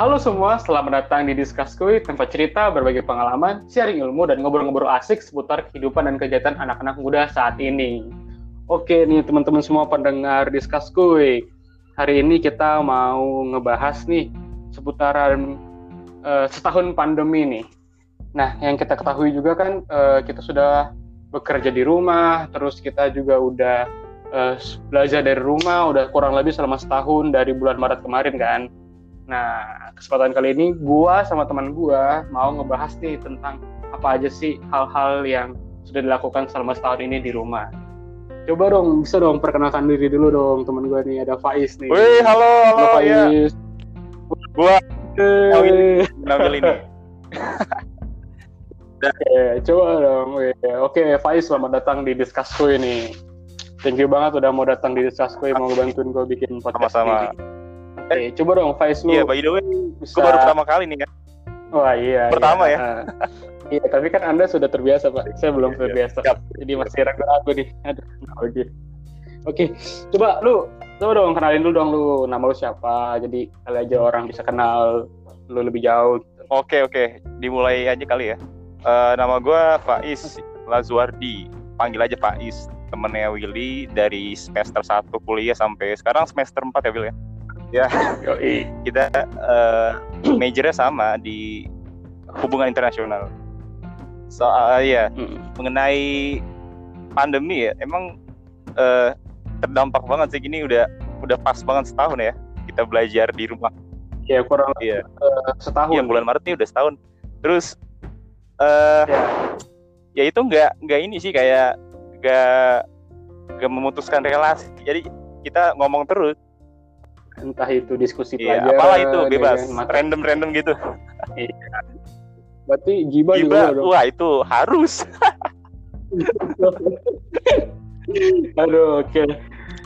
Halo semua, selamat datang di Discuss Kuy, tempat cerita, berbagi pengalaman, sharing ilmu, dan ngobrol-ngobrol asik seputar kehidupan dan kegiatan anak-anak muda saat ini. Oke nih teman-teman semua pendengar Discuss Kuy, hari ini kita mau ngebahas nih seputaran uh, setahun pandemi nih. Nah, yang kita ketahui juga kan uh, kita sudah bekerja di rumah, terus kita juga udah uh, belajar dari rumah, udah kurang lebih selama setahun dari bulan Maret kemarin kan Nah, kesempatan kali ini gua sama teman gua mau ngebahas nih tentang apa aja sih hal-hal yang sudah dilakukan selama setahun ini di rumah. Coba dong, bisa dong perkenalkan diri dulu dong teman gua nih, ada Faiz nih. Wih, halo, halo, halo ya. Faiz. Ya. Gua Nabil ini. Oke, coba dong. Oke, Faiz selamat datang di Discussku ini. Thank you banget udah mau datang di Discussku, mau bantuin gue bikin podcast Sama-sama. Ini. Oke, coba dong Faiz lu. Iya, by the way, bisa... gue baru pertama kali nih kan. Wah iya. Pertama iya. ya. iya, tapi kan Anda sudah terbiasa Pak. Saya belum iya, terbiasa. Siap. Jadi masih ragu-ragu nih. Aduh, oke. Oke, coba lu coba dong kenalin dulu dong lu nama lu siapa. Jadi kali aja orang bisa kenal lu lebih jauh. Gitu. Oke oke, dimulai aja kali ya. Uh, nama gue Faiz Lazuardi. Panggil aja Faiz. Temennya Willy dari semester 1 kuliah sampai sekarang semester 4 ya Will ya? Ya. Kita uh, majornya sama di hubungan internasional. Soal uh, ya hmm. mengenai pandemi ya emang uh, terdampak banget sih. Gini udah udah pas banget setahun ya kita belajar di rumah. Ya kurang ya uh, setahun. Ya bulan Maret ini udah setahun. Terus uh, ya. ya itu nggak nggak ini sih kayak nggak nggak memutuskan relasi. Jadi kita ngomong terus entah itu diskusi iya, pelajaran apalah itu bebas. random random gitu. Iya. berarti giba, giba juga wah itu harus. Aduh oke. okay.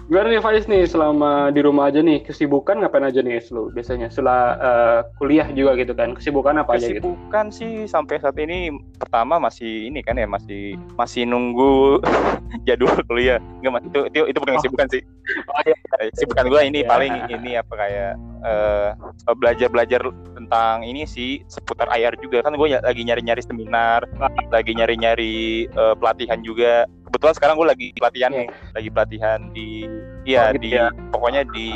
Gimana nih Faiz nih selama di rumah aja nih kesibukan ngapain aja nih lu biasanya setelah uh, kuliah juga gitu kan kesibukan apa aja gitu? Kesibukan sih sampai saat ini pertama masih ini kan ya masih masih nunggu jadwal kuliah enggak mas itu itu itu bukan kesibukan sih oh, iya. Eh, kesibukan gue ini ya. paling ini apa kayak uh, belajar belajar tentang ini sih seputar IR juga kan gue lagi nyari nyari seminar lagi nyari nyari uh, pelatihan juga kebetulan sekarang gue lagi pelatihan yeah. nih lagi pelatihan di iya oh, gitu di ya. pokoknya di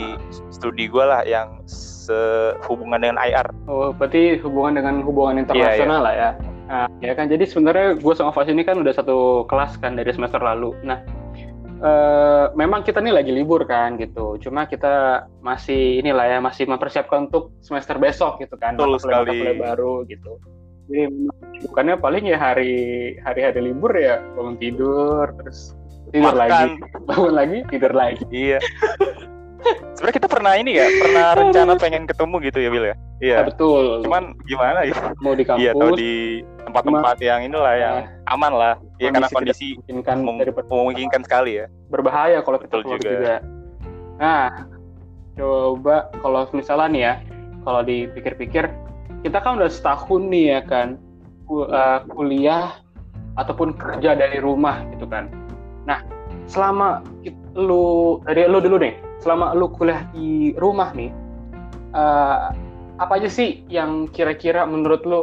studi gue lah yang sehubungan dengan IR oh berarti hubungan dengan hubungan internasional yeah, yeah. lah ya nah, ya kan jadi sebenarnya gue sama Fas ini kan udah satu kelas kan dari semester lalu nah Uh, memang kita nih lagi libur kan gitu. Cuma kita masih inilah ya masih mempersiapkan untuk semester besok gitu kan. Betul sekali. baru gitu jadi bukannya paling ya hari hari hari libur ya bangun tidur terus tidur Makan. lagi. Bangun lagi tidur lagi. Iya. Sebenarnya kita pernah ini ya pernah rencana pengen ketemu gitu ya Bill ya? Iya. Ya, betul. Cuman gimana ya? Mau di kampus iya atau di tempat-tempat yang inilah yang nah, aman lah. Ya karena kondisi memungkinkan memungkinkan sekali ya. berbahaya kalau kita keluar juga. juga. Nah coba kalau misalnya nih ya kalau dipikir-pikir kita kan udah setahun nih ya kan uh, kuliah ataupun kerja dari rumah gitu kan. Nah, selama lu dari lu dulu nih, selama lu kuliah di rumah nih, uh, apa aja sih yang kira-kira menurut lu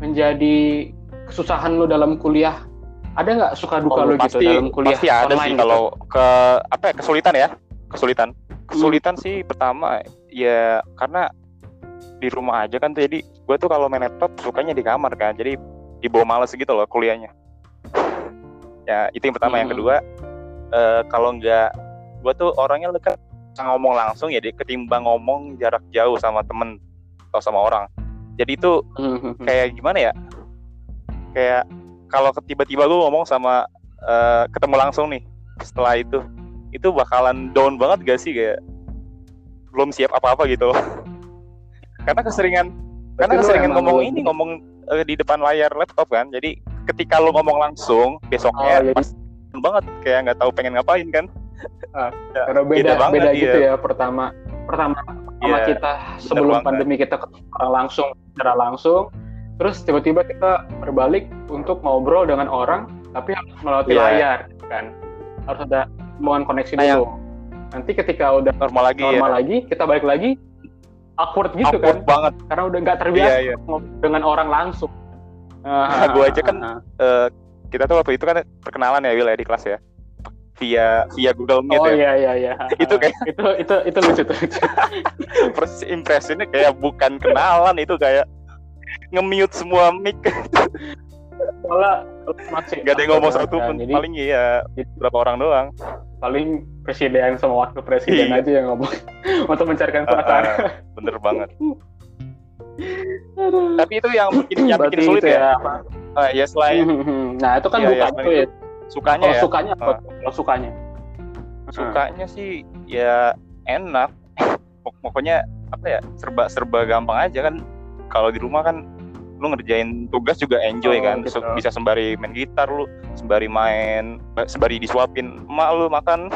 menjadi kesusahan lu dalam kuliah? Ada nggak suka duka oh, lu pasti, gitu dalam kuliah? Pasti ada sih gitu? kalau ke apa ya kesulitan ya, kesulitan. Kesulitan hmm. sih pertama ya karena di rumah aja kan tuh. Jadi gue tuh kalau main laptop sukanya di kamar kan. Jadi dibawa males gitu loh kuliahnya. Ya itu yang pertama. Hmm. yang kedua uh, kalau nggak gue tuh orangnya lekat ngomong langsung ya ketimbang ngomong jarak jauh sama temen atau sama orang. Jadi itu hmm. kayak gimana ya? Kayak kalau tiba-tiba gue ngomong sama uh, ketemu langsung nih setelah itu itu bakalan down banget gak sih? Kayak belum siap apa-apa gitu loh karena keseringan karena keseringan ngomong lu. ini ngomong uh, di depan layar laptop kan. Jadi ketika lu ngomong langsung besoknya oh, pas banget kayak nggak tahu pengen ngapain kan. Uh, karena beda beda, beda gitu ya pertama pertama pertama yeah, kita sebelum pandemi kita ketemu langsung secara langsung. Terus tiba-tiba kita berbalik untuk ngobrol dengan orang tapi harus melalui yeah. layar kan. Harus ada hubungan koneksi dulu. Nanti ketika udah normal lagi normal ya. lagi kita balik lagi awkward gitu awkward kan. banget. Karena udah nggak terbiasa Iya, iya. ngobrol dengan orang langsung. Nah, gua aja kan, Eh, kita tuh waktu itu kan perkenalan ya Will ya di kelas ya. Via via Google Meet oh ya. iya iya iya. Itu kayak- itu itu itu lucu tuh. First impressionnya kayak bukan kenalan itu kayak nge-mute semua mic. Soalnya masih gak ada yang ngomong satu kan. pun paling iya berapa orang doang paling presiden sama wakil presiden Iya. aja yang ngomong untuk mencarikan suasana. ah, bener banget tapi itu yang bikin yang bikin sulit itu ya, Ah, ya selain Nah itu kan Iya, iya, bukan ya. itu sukanya Kalau ya sukanya apa? Tuh? Kalau sukanya. sukanya sih ya enak Pok- pokoknya apa ya serba serba gampang aja kan kalau di rumah kan lu ngerjain tugas juga enjoy Oh, kan gitu. Bisa sembari main gitar lu sembari main sembari disuapin emak lu makan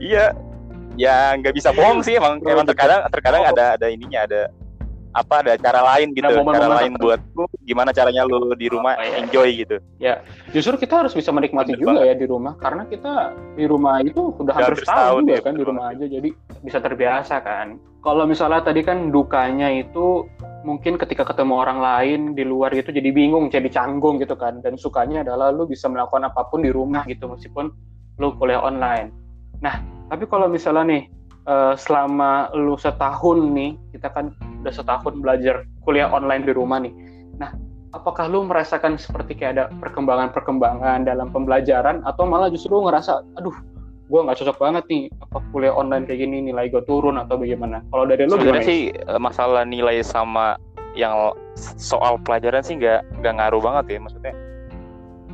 iya ya nggak bisa bohong sih emang Oh, emang terkadang terkadang Oh. ada ada ininya ada apa ada cara lain gitu Ada cara lain buat lu gimana caranya lu di rumah Oh, iya. enjoy gitu Justru kita harus bisa menikmati Bener juga ya di rumah karena kita di rumah itu udah hampir hampir setahun setahun, juga ya, kan di rumah aja jadi bisa terbiasa kan. Kalau misalnya tadi kan dukanya itu mungkin ketika ketemu orang lain di luar gitu jadi bingung, jadi canggung gitu kan. Dan sukanya adalah lu bisa melakukan apa pun di rumah gitu meskipun lu kuliah online. Nah, tapi kalau misalnya nih eh, selama lu setahun nih, kita kan udah setahun belajar kuliah online di rumah nih. Nah, apakah lu merasakan seperti kayak ada perkembangan-perkembangan dalam pembelajaran atau malah justru ngerasa, aduh, gue nggak cocok banget nih apa kuliah online kayak gini nilai gue turun atau bagaimana? Kalau dari lu sebenarnya gimana? sih eh, masalah nilai sama yang soal pelajaran sih nggak nggak ngaruh banget ya maksudnya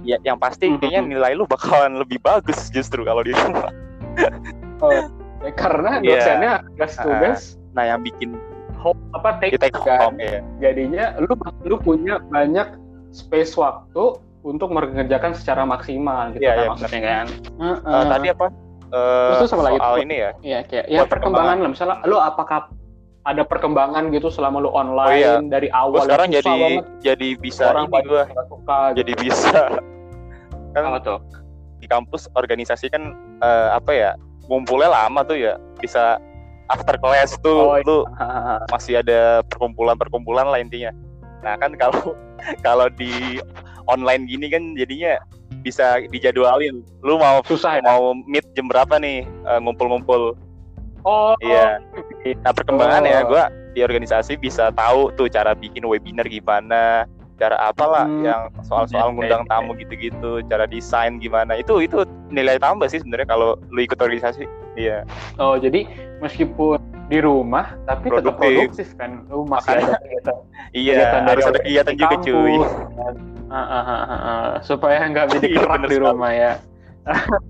ya yang pasti Mhm. kayaknya nilai lu bakalan lebih bagus justru kalau di rumah Eh, karena Iya. dosennya tugas tugas nah yang bikin home apa take, take kan. home ya Jadinya lu lu punya banyak space waktu untuk mengerjakan secara maksimal gitu Iya, kan iya, maksudnya kan. Eh, Heeh. tadi apa Eh, Terus lagi soal tuh. ini ya Iya kayak ya perkembangan lah misalnya lu apakah ada perkembangan gitu selama lu online Oh, iya. dari gue awal sekarang yang susah jadi banget, jadi bisa orang ini nggak suka gitu. jadi bisa kan apa tuh? di kampus organisasi kan eh, apa ya ngumpulnya lama tuh ya bisa after class tuh Oh, iya. lu masih ada perkumpulan-perkumpulan lah intinya. Nah kan kalau kalau di online gini kan jadinya bisa dijadwalin. Lu mau susah ya. mau meet jam berapa nih eh, ngumpul-ngumpul. Oh, Iya. Nah perkembangan ya Oh. gue di organisasi bisa tahu tuh cara bikin webinar gimana, cara apalah Hmm. yang soal-soal ngundang tamu gitu-gitu, cara desain gimana. Itu itu nilai tambah sih sebenarnya kalau lu ikut organisasi. Iya. Oh, jadi meskipun di rumah tapi tetap Produktif. produktif kan. Lu masih Makanya. ada kegiatan, Iya, kegiatan dari harus ada organisasi kegiatan juga kampus, cuy. kan. Ah, ah, ah, supaya nggak jadi Iya, kerak bener di rumah ya.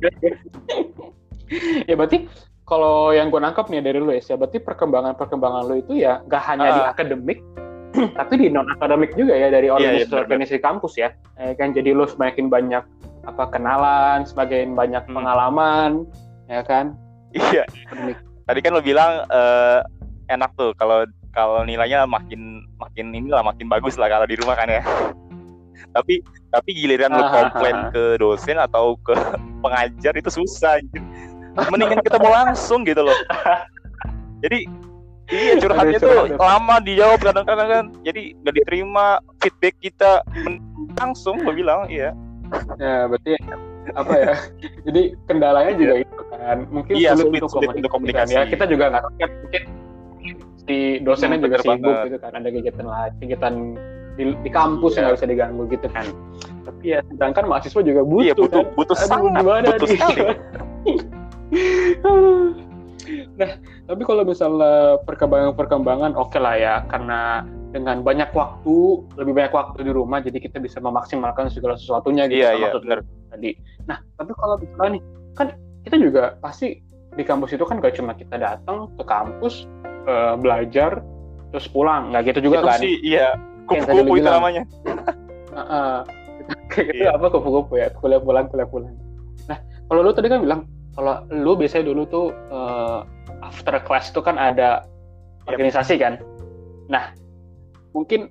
ya berarti kalau yang gue nangkap nih dari lu ya, berarti perkembangan-perkembangan lu itu ya nggak hanya di Ah. akademik, tapi di non akademik juga ya dari iya, organisasi-organisasi kampus ya. Eh, kan jadi lu semakin banyak apa kenalan, semakin banyak Hmm. pengalaman, ya kan? Iya. Akademik. Tadi kan lo bilang eh, enak tuh kalau kalau nilainya makin makin inilah makin bagus lah kalau di rumah kan ya. tapi tapi giliran lu Ah, komplain ah, ah. ke dosen atau ke pengajar itu susah anjir. Mendingan ketemu langsung gitu loh. Jadi iya curhatnya tuh lama dijawab kadang-kadang kan. Jadi nggak diterima feedback kita langsung gue bilang iya. Ya, berarti apa ya? Jadi kendalanya juga itu kan. Mungkin Iya, sulit, sulit- untuk sulit komunikasi. untuk komunikasi. Ya, kita juga nggak tahu mungkin si dosennya Hmm, juga sibuk banget. gitu kan. Ada kegiatan lain, kegiatan di, di kampus yang Iya. nggak bisa diganggu gitu kan. Tapi ya sedangkan mahasiswa juga butuh Iya butuh kan. butuh Aduh, sangat gimana butuh nih? sekali. nah, tapi kalau misalnya perkembangan-perkembangan oke lah ya, karena dengan banyak waktu, lebih banyak waktu di rumah, jadi kita bisa memaksimalkan segala sesuatunya gitu. Iya iya benar. tadi. Nah, tapi kalau misalnya nih, kan kita juga pasti di kampus itu kan gak cuma kita datang ke kampus eh, belajar terus pulang, nggak gitu juga Itu kan? sih iya kupu-kupu itu bilang. namanya. Heeh. Kayak gitu Iya. apa kupu-kupu ya, kuliah pulang, kuliah pulang. Nah, kalau lu tadi kan bilang kalau lu biasanya dulu tuh eh, after class tuh kan ada Yap. organisasi kan. Nah, mungkin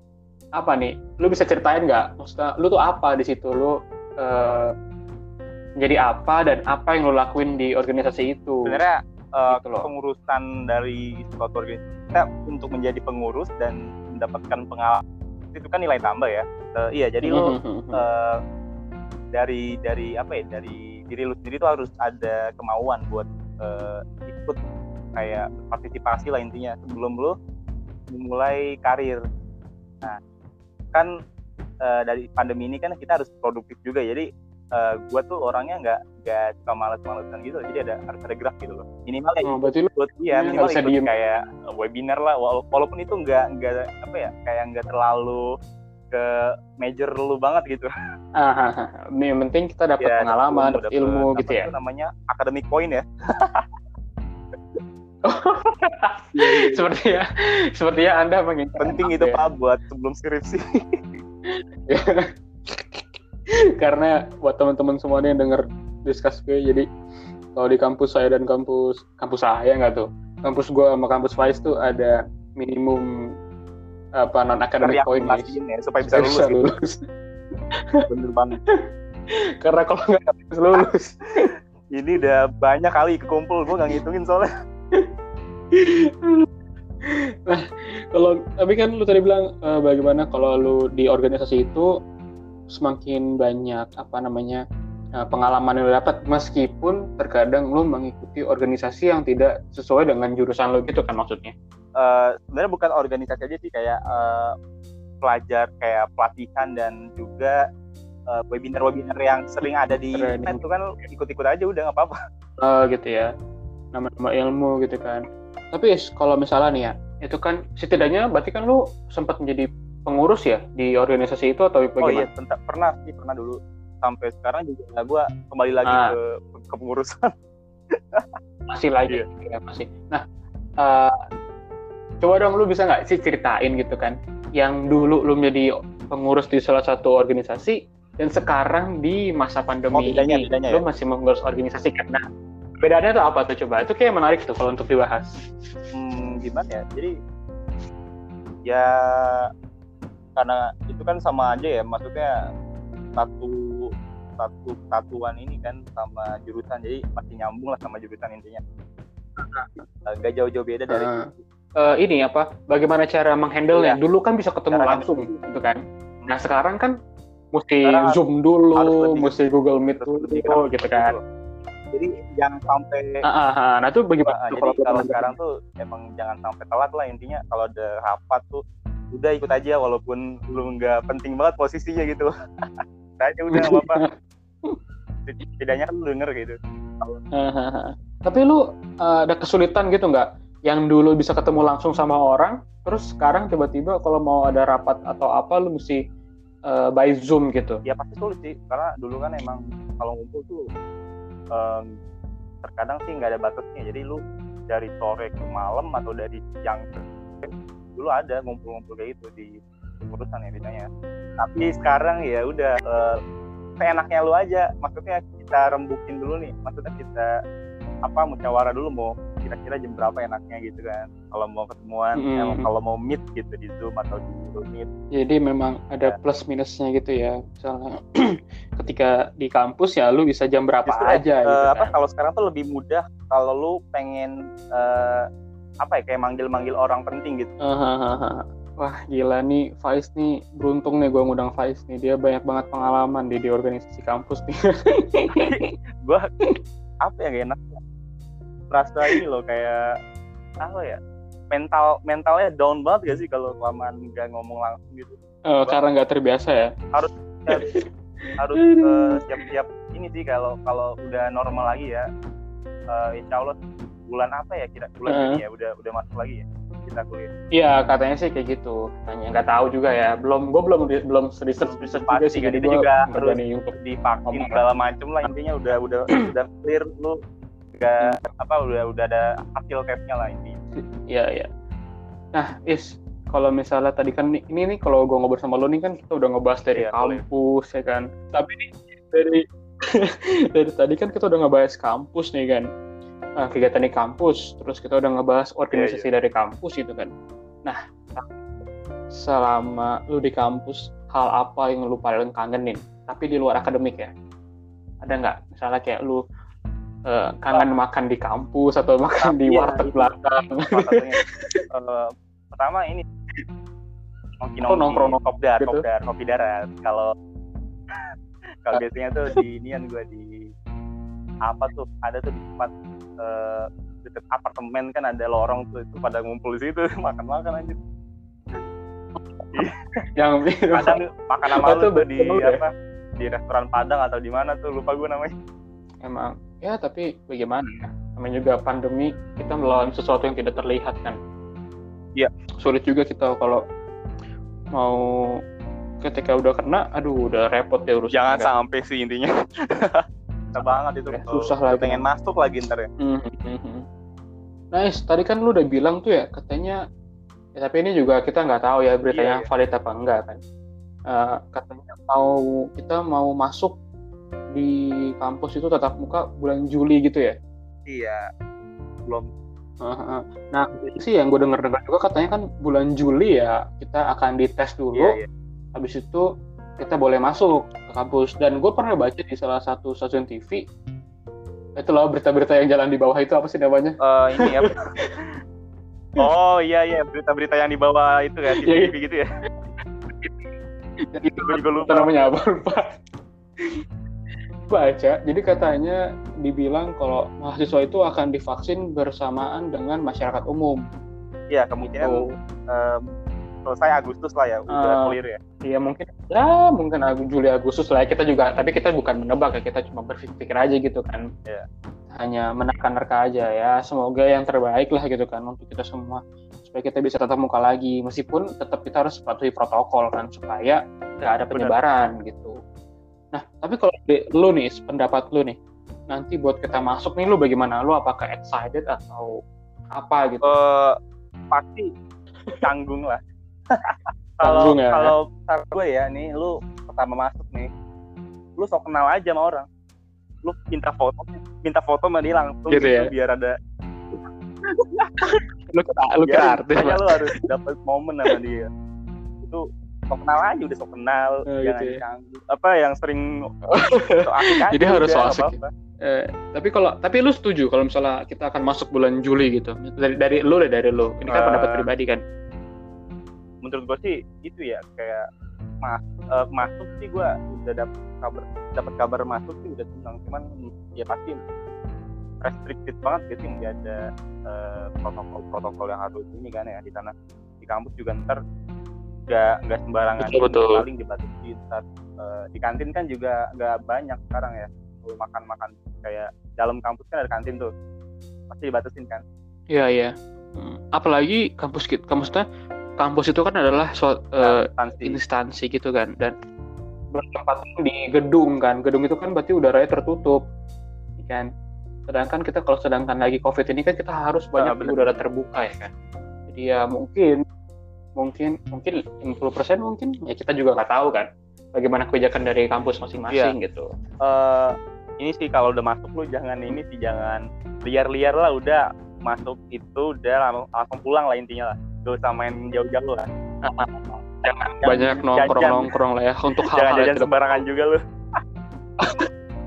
apa nih? Lu bisa ceritain nggak? Maksudnya lu tuh apa di situ? Lu eh, jadi apa dan apa yang lu lakuin di organisasi itu? Sebenarnya uh, Gitu loh. pengurusan dari suatu organisasi kita untuk menjadi pengurus dan mendapatkan pengalaman itu kan nilai tambah ya. Eh, iya, jadi lo eh, dari dari apa ya dari diri lu sendiri tuh harus ada kemauan buat eh, ikut kayak partisipasi lah intinya sebelum lu memulai karir. Nah, kan eh, dari pandemi ini kan kita harus produktif juga. Jadi eh, gua tuh orangnya nggak nggak suka males-malesan gitu. Jadi ada harus ada gerak gitu loh. Minimal ya Oh, berarti ikut Iya, ya minimal ikut diem. kayak webinar lah wala- walaupun itu nggak nggak apa ya kayak nggak terlalu ke major lu banget gitu ah, ah, ah. yang penting kita dapat Ya, pengalaman, dapat dapet- ilmu dapet gitu ya. itu namanya academic point ya seperti ya, seperti ya Anda penting itu pak buat sebelum skripsi Karena buat teman-teman semua nih yang denger discuss gue, jadi kalau di kampus saya dan kampus kampus saya nggak tuh, kampus gue sama kampus Faiz tuh ada minimum apa non academic point nih. diakumulasiin ya supaya bisa lulus bisa gitu. lulus. bener banget Karena kalau nggak harus lulus. ini udah banyak kali kekumpul gue nggak ngitungin soalnya nah, kalau tapi kan lu tadi bilang eh, bagaimana kalau lu di organisasi itu semakin banyak apa namanya eh, pengalaman yang lu dapat meskipun terkadang lu mengikuti organisasi yang tidak sesuai dengan jurusan lu gitu kan maksudnya. Eh, sebenarnya bukan organisasi aja sih kayak eh, pelajar kayak pelatihan dan juga eh, webinar-webinar yang sering ada di Training. internet tuh kan ikut-ikut aja udah nggak apa-apa Eh, gitu ya. Nama-nama ilmu gitu kan. Tapi kalau misalnya nih ya, itu kan setidaknya berarti kan lu sempat menjadi pengurus ya di organisasi itu atau oh bagaimana? iya tentang pernah sih pernah dulu. Sampai sekarang juga. Gue kembali lagi Ah. ke ke pengurusan masih lagi. Iya. ya masih. Nah eh, coba dong lu bisa nggak sih ceritain gitu kan? Yang dulu lu menjadi pengurus di salah satu organisasi dan sekarang di masa pandemi Oh, bedanya- ini bedanya lu ya? masih mengurus organisasi. Kan nah bedanya tuh apa tuh? Coba. Itu kayak menarik tuh kalau untuk dibahas. Hmm, gimana ya? Jadi ya karena itu kan sama aja ya maksudnya satu satu satuan ini kan sama jurusan jadi masih nyambung lah sama jurusan intinya. Nggak jauh-jauh beda dari Ah. Eh, ini apa? Bagaimana cara menghandle nya Iya. dulu kan bisa ketemu Cara langsung gitu kan? Nah sekarang kan mesti Sekarang zoom dulu lebih- mesti google meet Terus lebih dulu gitu kan? Jadi jangan sampai Ah, ah, ah. nah itu bagaimana tuh jadi kalau teman-teman? sekarang tuh emang jangan sampai telat lah intinya. Kalau ada rapat tuh udah ikut aja walaupun lu nggak penting banget posisinya gitu aja udah nggak apa-apa setidaknya kan lu denger gitu. Tapi lu uh, ada kesulitan gitu nggak? Yang dulu bisa ketemu langsung sama orang, terus sekarang tiba-tiba kalau mau ada rapat atau apa lu mesti uh, by zoom gitu. ya pasti sulit sih karena dulu kan emang kalau ngumpul tuh em, terkadang sih nggak ada batasnya jadi lu dari sore ke malam atau dari siang ke dulu ada ngumpul-ngumpul kayak gitu di pengurusan ya biasanya tapi sekarang ya udah eh, seenaknya lu aja maksudnya kita rembukin dulu nih maksudnya kita apa musyawarah dulu mau kira-kira jam berapa enaknya gitu kan kalau mau ketemuan Mm. em, kalau mau meet gitu di zoom atau di Google meet Jadi memang ada Ya. plus minusnya gitu ya. Misalnya ketika di kampus ya lu bisa jam berapa Justru, aja eh, gitu apa kan. kalau sekarang tuh lebih mudah kalau lu pengen eh, apa ya kayak manggil-manggil orang penting gitu Hahaha. Wah gila nih Faiz nih beruntung nih gue ngundang Faiz nih dia banyak banget pengalaman di di organisasi kampus nih. gua apa ya gak enak merasa ini loh kayak apa ya mental mentalnya down banget gak sih kalau kelamaan nggak ngomong langsung gitu Eh, karena nggak terbiasa ya. harus eh, siap-siap ini sih kalau kalau udah normal lagi ya eh, insya Allah bulan apa ya kira bulan Heeh. ini ya udah udah masuk lagi ya kita kuliah Iya katanya sih kayak gitu. Tanya nggak tahu juga ya. Belum gue belum belum research research juga sih. Jadi itu juga harus untuk divaksin segala macem lah intinya udah udah udah clear lu nggak apa udah udah ada hasil tesnya lah intinya Iya iya. Nah is kalau misalnya tadi kan ini nih kalau gue ngobrol sama lo nih kan kita udah ngebahas dari boleh. kampus ya kan. Tapi nih dari dari tadi kan kita udah ngebahas kampus nih kan. Nah, kegiatan di kampus, terus kita udah ngebahas organisasi Iya, dari kampus itu kan. Nah, selama lu di kampus, hal apa yang lu paling kangenin? Tapi di luar akademik ya. Ada nggak? Misalnya kayak lu uh, kangen makan di kampus atau makan di Iya, warteg itu. belakang. Eh, pertama ini nongki Oh, nongkrong nongki kopdar gitu. kopdar kopi darat kalau kalau biasanya tuh di inian gue di apa tuh ada tuh di tempat eh, deket apartemen kan ada lorong tuh itu pada ngumpul di situ makan makan aja yang kadang makan sama lu tuh di ya. apa di restoran Padang atau di mana tuh lupa gue namanya. Emang ya tapi bagaimana ya? Namanya juga pandemi kita melawan sesuatu yang tidak terlihat kan? Iya. sulit juga kita kalau mau ketika udah kena aduh udah repot ya urusan jangan sampai sih intinya susah banget itu Ya, susah lagi. pengen masuk lagi ntar ya Mhm. Nice, tadi kan lu udah bilang tuh ya katanya ya, tapi ini juga kita nggak tahu ya beritanya Iya, iya. valid apa enggak kan Eh, katanya mau kita mau masuk di kampus itu tatap muka bulan Juli gitu ya iya belum. Nah, sih yang gue denger-dengar juga katanya kan bulan Juli ya kita akan dites dulu. iya, iya. Habis itu kita boleh masuk ke kampus. Dan gue pernah baca di salah satu stasiun TV itu loh berita-berita yang jalan di bawah itu apa sih namanya? Eh, ini apa oh iya iya berita-berita yang dibawa itu ya Iya, TV gitu ya itu gue juga lupa namanya apa lupa. baca, jadi katanya dibilang kalau mahasiswa itu akan divaksin bersamaan dengan masyarakat umum. Iya kemungkinan Tuh. em, selesai Agustus lah ya udah Eh, clear ya? Iya mungkin ya mungkin Juli Agustus lah ya. kita juga tapi kita bukan menebak ya kita cuma berpikir aja gitu kan. Iya. hanya menerka-nerka aja ya. Semoga yang terbaik lah gitu kan untuk kita semua. Supaya kita bisa tetap muka lagi. Meskipun tetap kita harus patuhi protokol kan supaya nggak ada penyebaran gitu. Nah tapi kalau di- lu nih pendapat lu nih nanti buat kita masuk nih lu bagaimana? Lu apakah excited atau apa gitu? Eh, pasti tanggung lah kalau ya. kalau saran gue ya nih lu pertama masuk nih lu sok kenal aja sama orang lu minta foto minta foto sama dia langsung Gitu ya? biar ada lu kira lu kira biar artis lu harus dapat momen sama dia itu sok kenal aja udah sok kenal Oh, jangan gitu ya. canggung. apa yang sering asik aja Jadi harus sok asik ya? Eh, tapi kalau tapi lu setuju kalau misalnya kita akan masuk bulan Juli gitu dari dari lu deh dari lu ini kan Eh. pendapat pribadi kan menurut gue sih itu ya kayak mas eh, masuk sih gue udah dapet kabar dapat kabar masuk sih udah senang cuman ya pasti restricted banget gitu nggak ada eh, protokol-protokol yang harus ini kan ya di sana. Di kampus juga ntar nggak nggak sembarangan Betul, betul. paling dibatasi ntar eh, di kantin kan juga nggak banyak sekarang ya. Kalau makan-makan kayak dalam kampus kan ada kantin tuh pasti dibatasin kan. Iya iya. Hmm, apalagi kampus kita kampusnya kampus itu kan adalah suatu eh, instansi. instansi gitu kan dan bertempat di gedung kan. Gedung itu kan berarti udaranya tertutup ya kan? Sedangkan kita kalau sedangkan lagi covid ini kan kita harus banyak di benar. udara terbuka ya kan? Jadi ya mungkin mungkin mungkin 50% mungkin ya kita juga nggak tahu kan bagaimana kebijakan dari kampus masing-masing gitu. Eh ini sih kalau udah masuk lu jangan ini sih jangan liar-liar lah udah masuk itu udah lang- langsung pulang lah intinya lah gak usah main jauh-jauh lah. Jangan Jangan banyak jajan. nongkrong nongkrong lah ya untuk jangan hal-hal yang jajan sembarangan juga lu.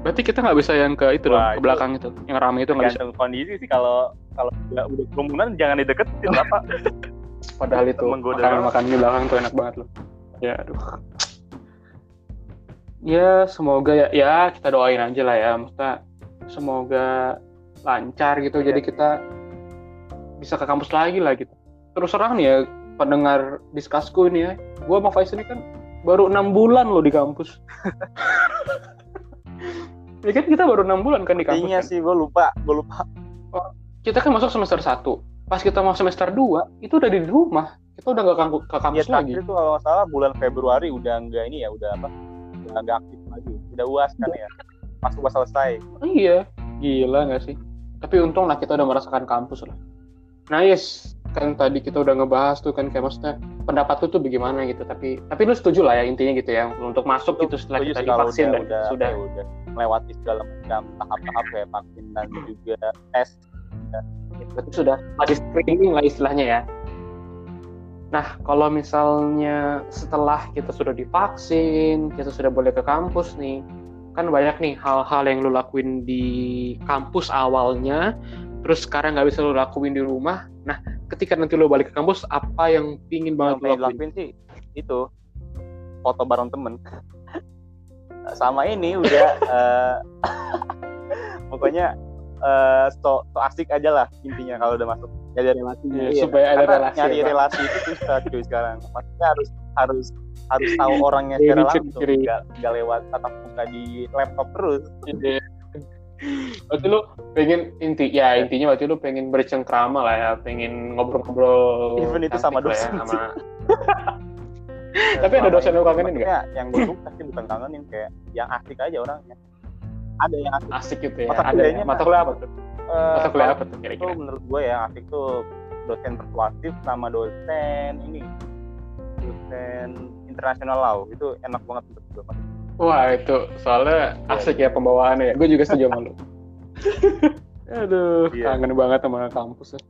Berarti kita nggak bisa yang ke itu dong Wah, ke itu belakang itu. Yang ramai itu nggak bisa. kondisi sih kalau kalau udah udah kerumunan jangan dideketin apa padahal itu Menggoda. makanan makan di belakang tuh enak banget loh. Ya aduh. Ya semoga ya ya kita doain aja lah ya. Maksudnya semoga lancar gitu. Iya. jadi kita bisa ke kampus lagi lah gitu terus terang nih ya pendengar diskusku ini ya gua sama Faiz ini kan baru enam bulan loh di kampus. Ya kan kita baru enam bulan kan di kampus intinya kan? sih gue lupa gue lupa. Kita kan masuk semester 1 pas kita mau semester 2 itu udah di rumah. Kita udah nggak ke, ke ya kampus lagi. itu kalau nggak salah bulan Februari udah enggak ini ya udah apa udah enggak aktif lagi. Udah uas kan ya. Pas uas selesai. Iya. Gila nggak sih? Tapi untung lah kita udah merasakan kampus lah. Nice kan tadi kita udah ngebahas tuh kan kayak maksudnya pendapat lu tuh bagaimana gitu tapi tapi lu setuju lah ya intinya gitu ya untuk masuk gitu setelah Setuju kita divaksin udah, dan udah, sudah. ya udah melewati segala macam tahap-tahap kayak vaksin dan juga tes. Berarti sudah ada screening lah istilahnya ya. Nah kalau misalnya setelah kita sudah divaksin kita sudah boleh ke kampus nih kan banyak nih hal-hal yang lu lakuin di kampus awalnya, terus sekarang nggak bisa lu lakuin di rumah. Nah, ketika nanti lu balik ke kampus, apa yang pingin banget pengen lakuin? lakuin sih itu foto bareng temen. Sama ini udah eh, pokoknya eh, so, so asik aja lah intinya kalau udah masuk. Nyari relasi. Iya, supaya ada Karena relasi nyari ya, relasi itu susah cuy sekarang. Maksudnya harus harus harus tahu orangnya secara langsung. Nggak lewat tatap muka di laptop terus. Berarti lu pengen inti ya intinya berarti lu pengen bercengkrama lah ya, pengen ngobrol-ngobrol. Even itu sama ya, dosen sih. sama- Tapi ada dosen yang lu kangenin nggak? Yang gue suka sih bukan kangenin kayak yang asik aja orangnya ada yang asik Asik gitu ya. Mata Ada kuliahnya ya. Mata kuliah apa tuh? Eh, Mata kuliah apa tuh itu kira-kira? menurut gue ya asik tuh dosen persuasif sama dosen ini dosen international law itu enak banget untuk gue Wah itu soalnya asik ya pembawaannya ya. Gue juga setuju sama lu. Aduh, Iya. kangen banget sama kampus. ya.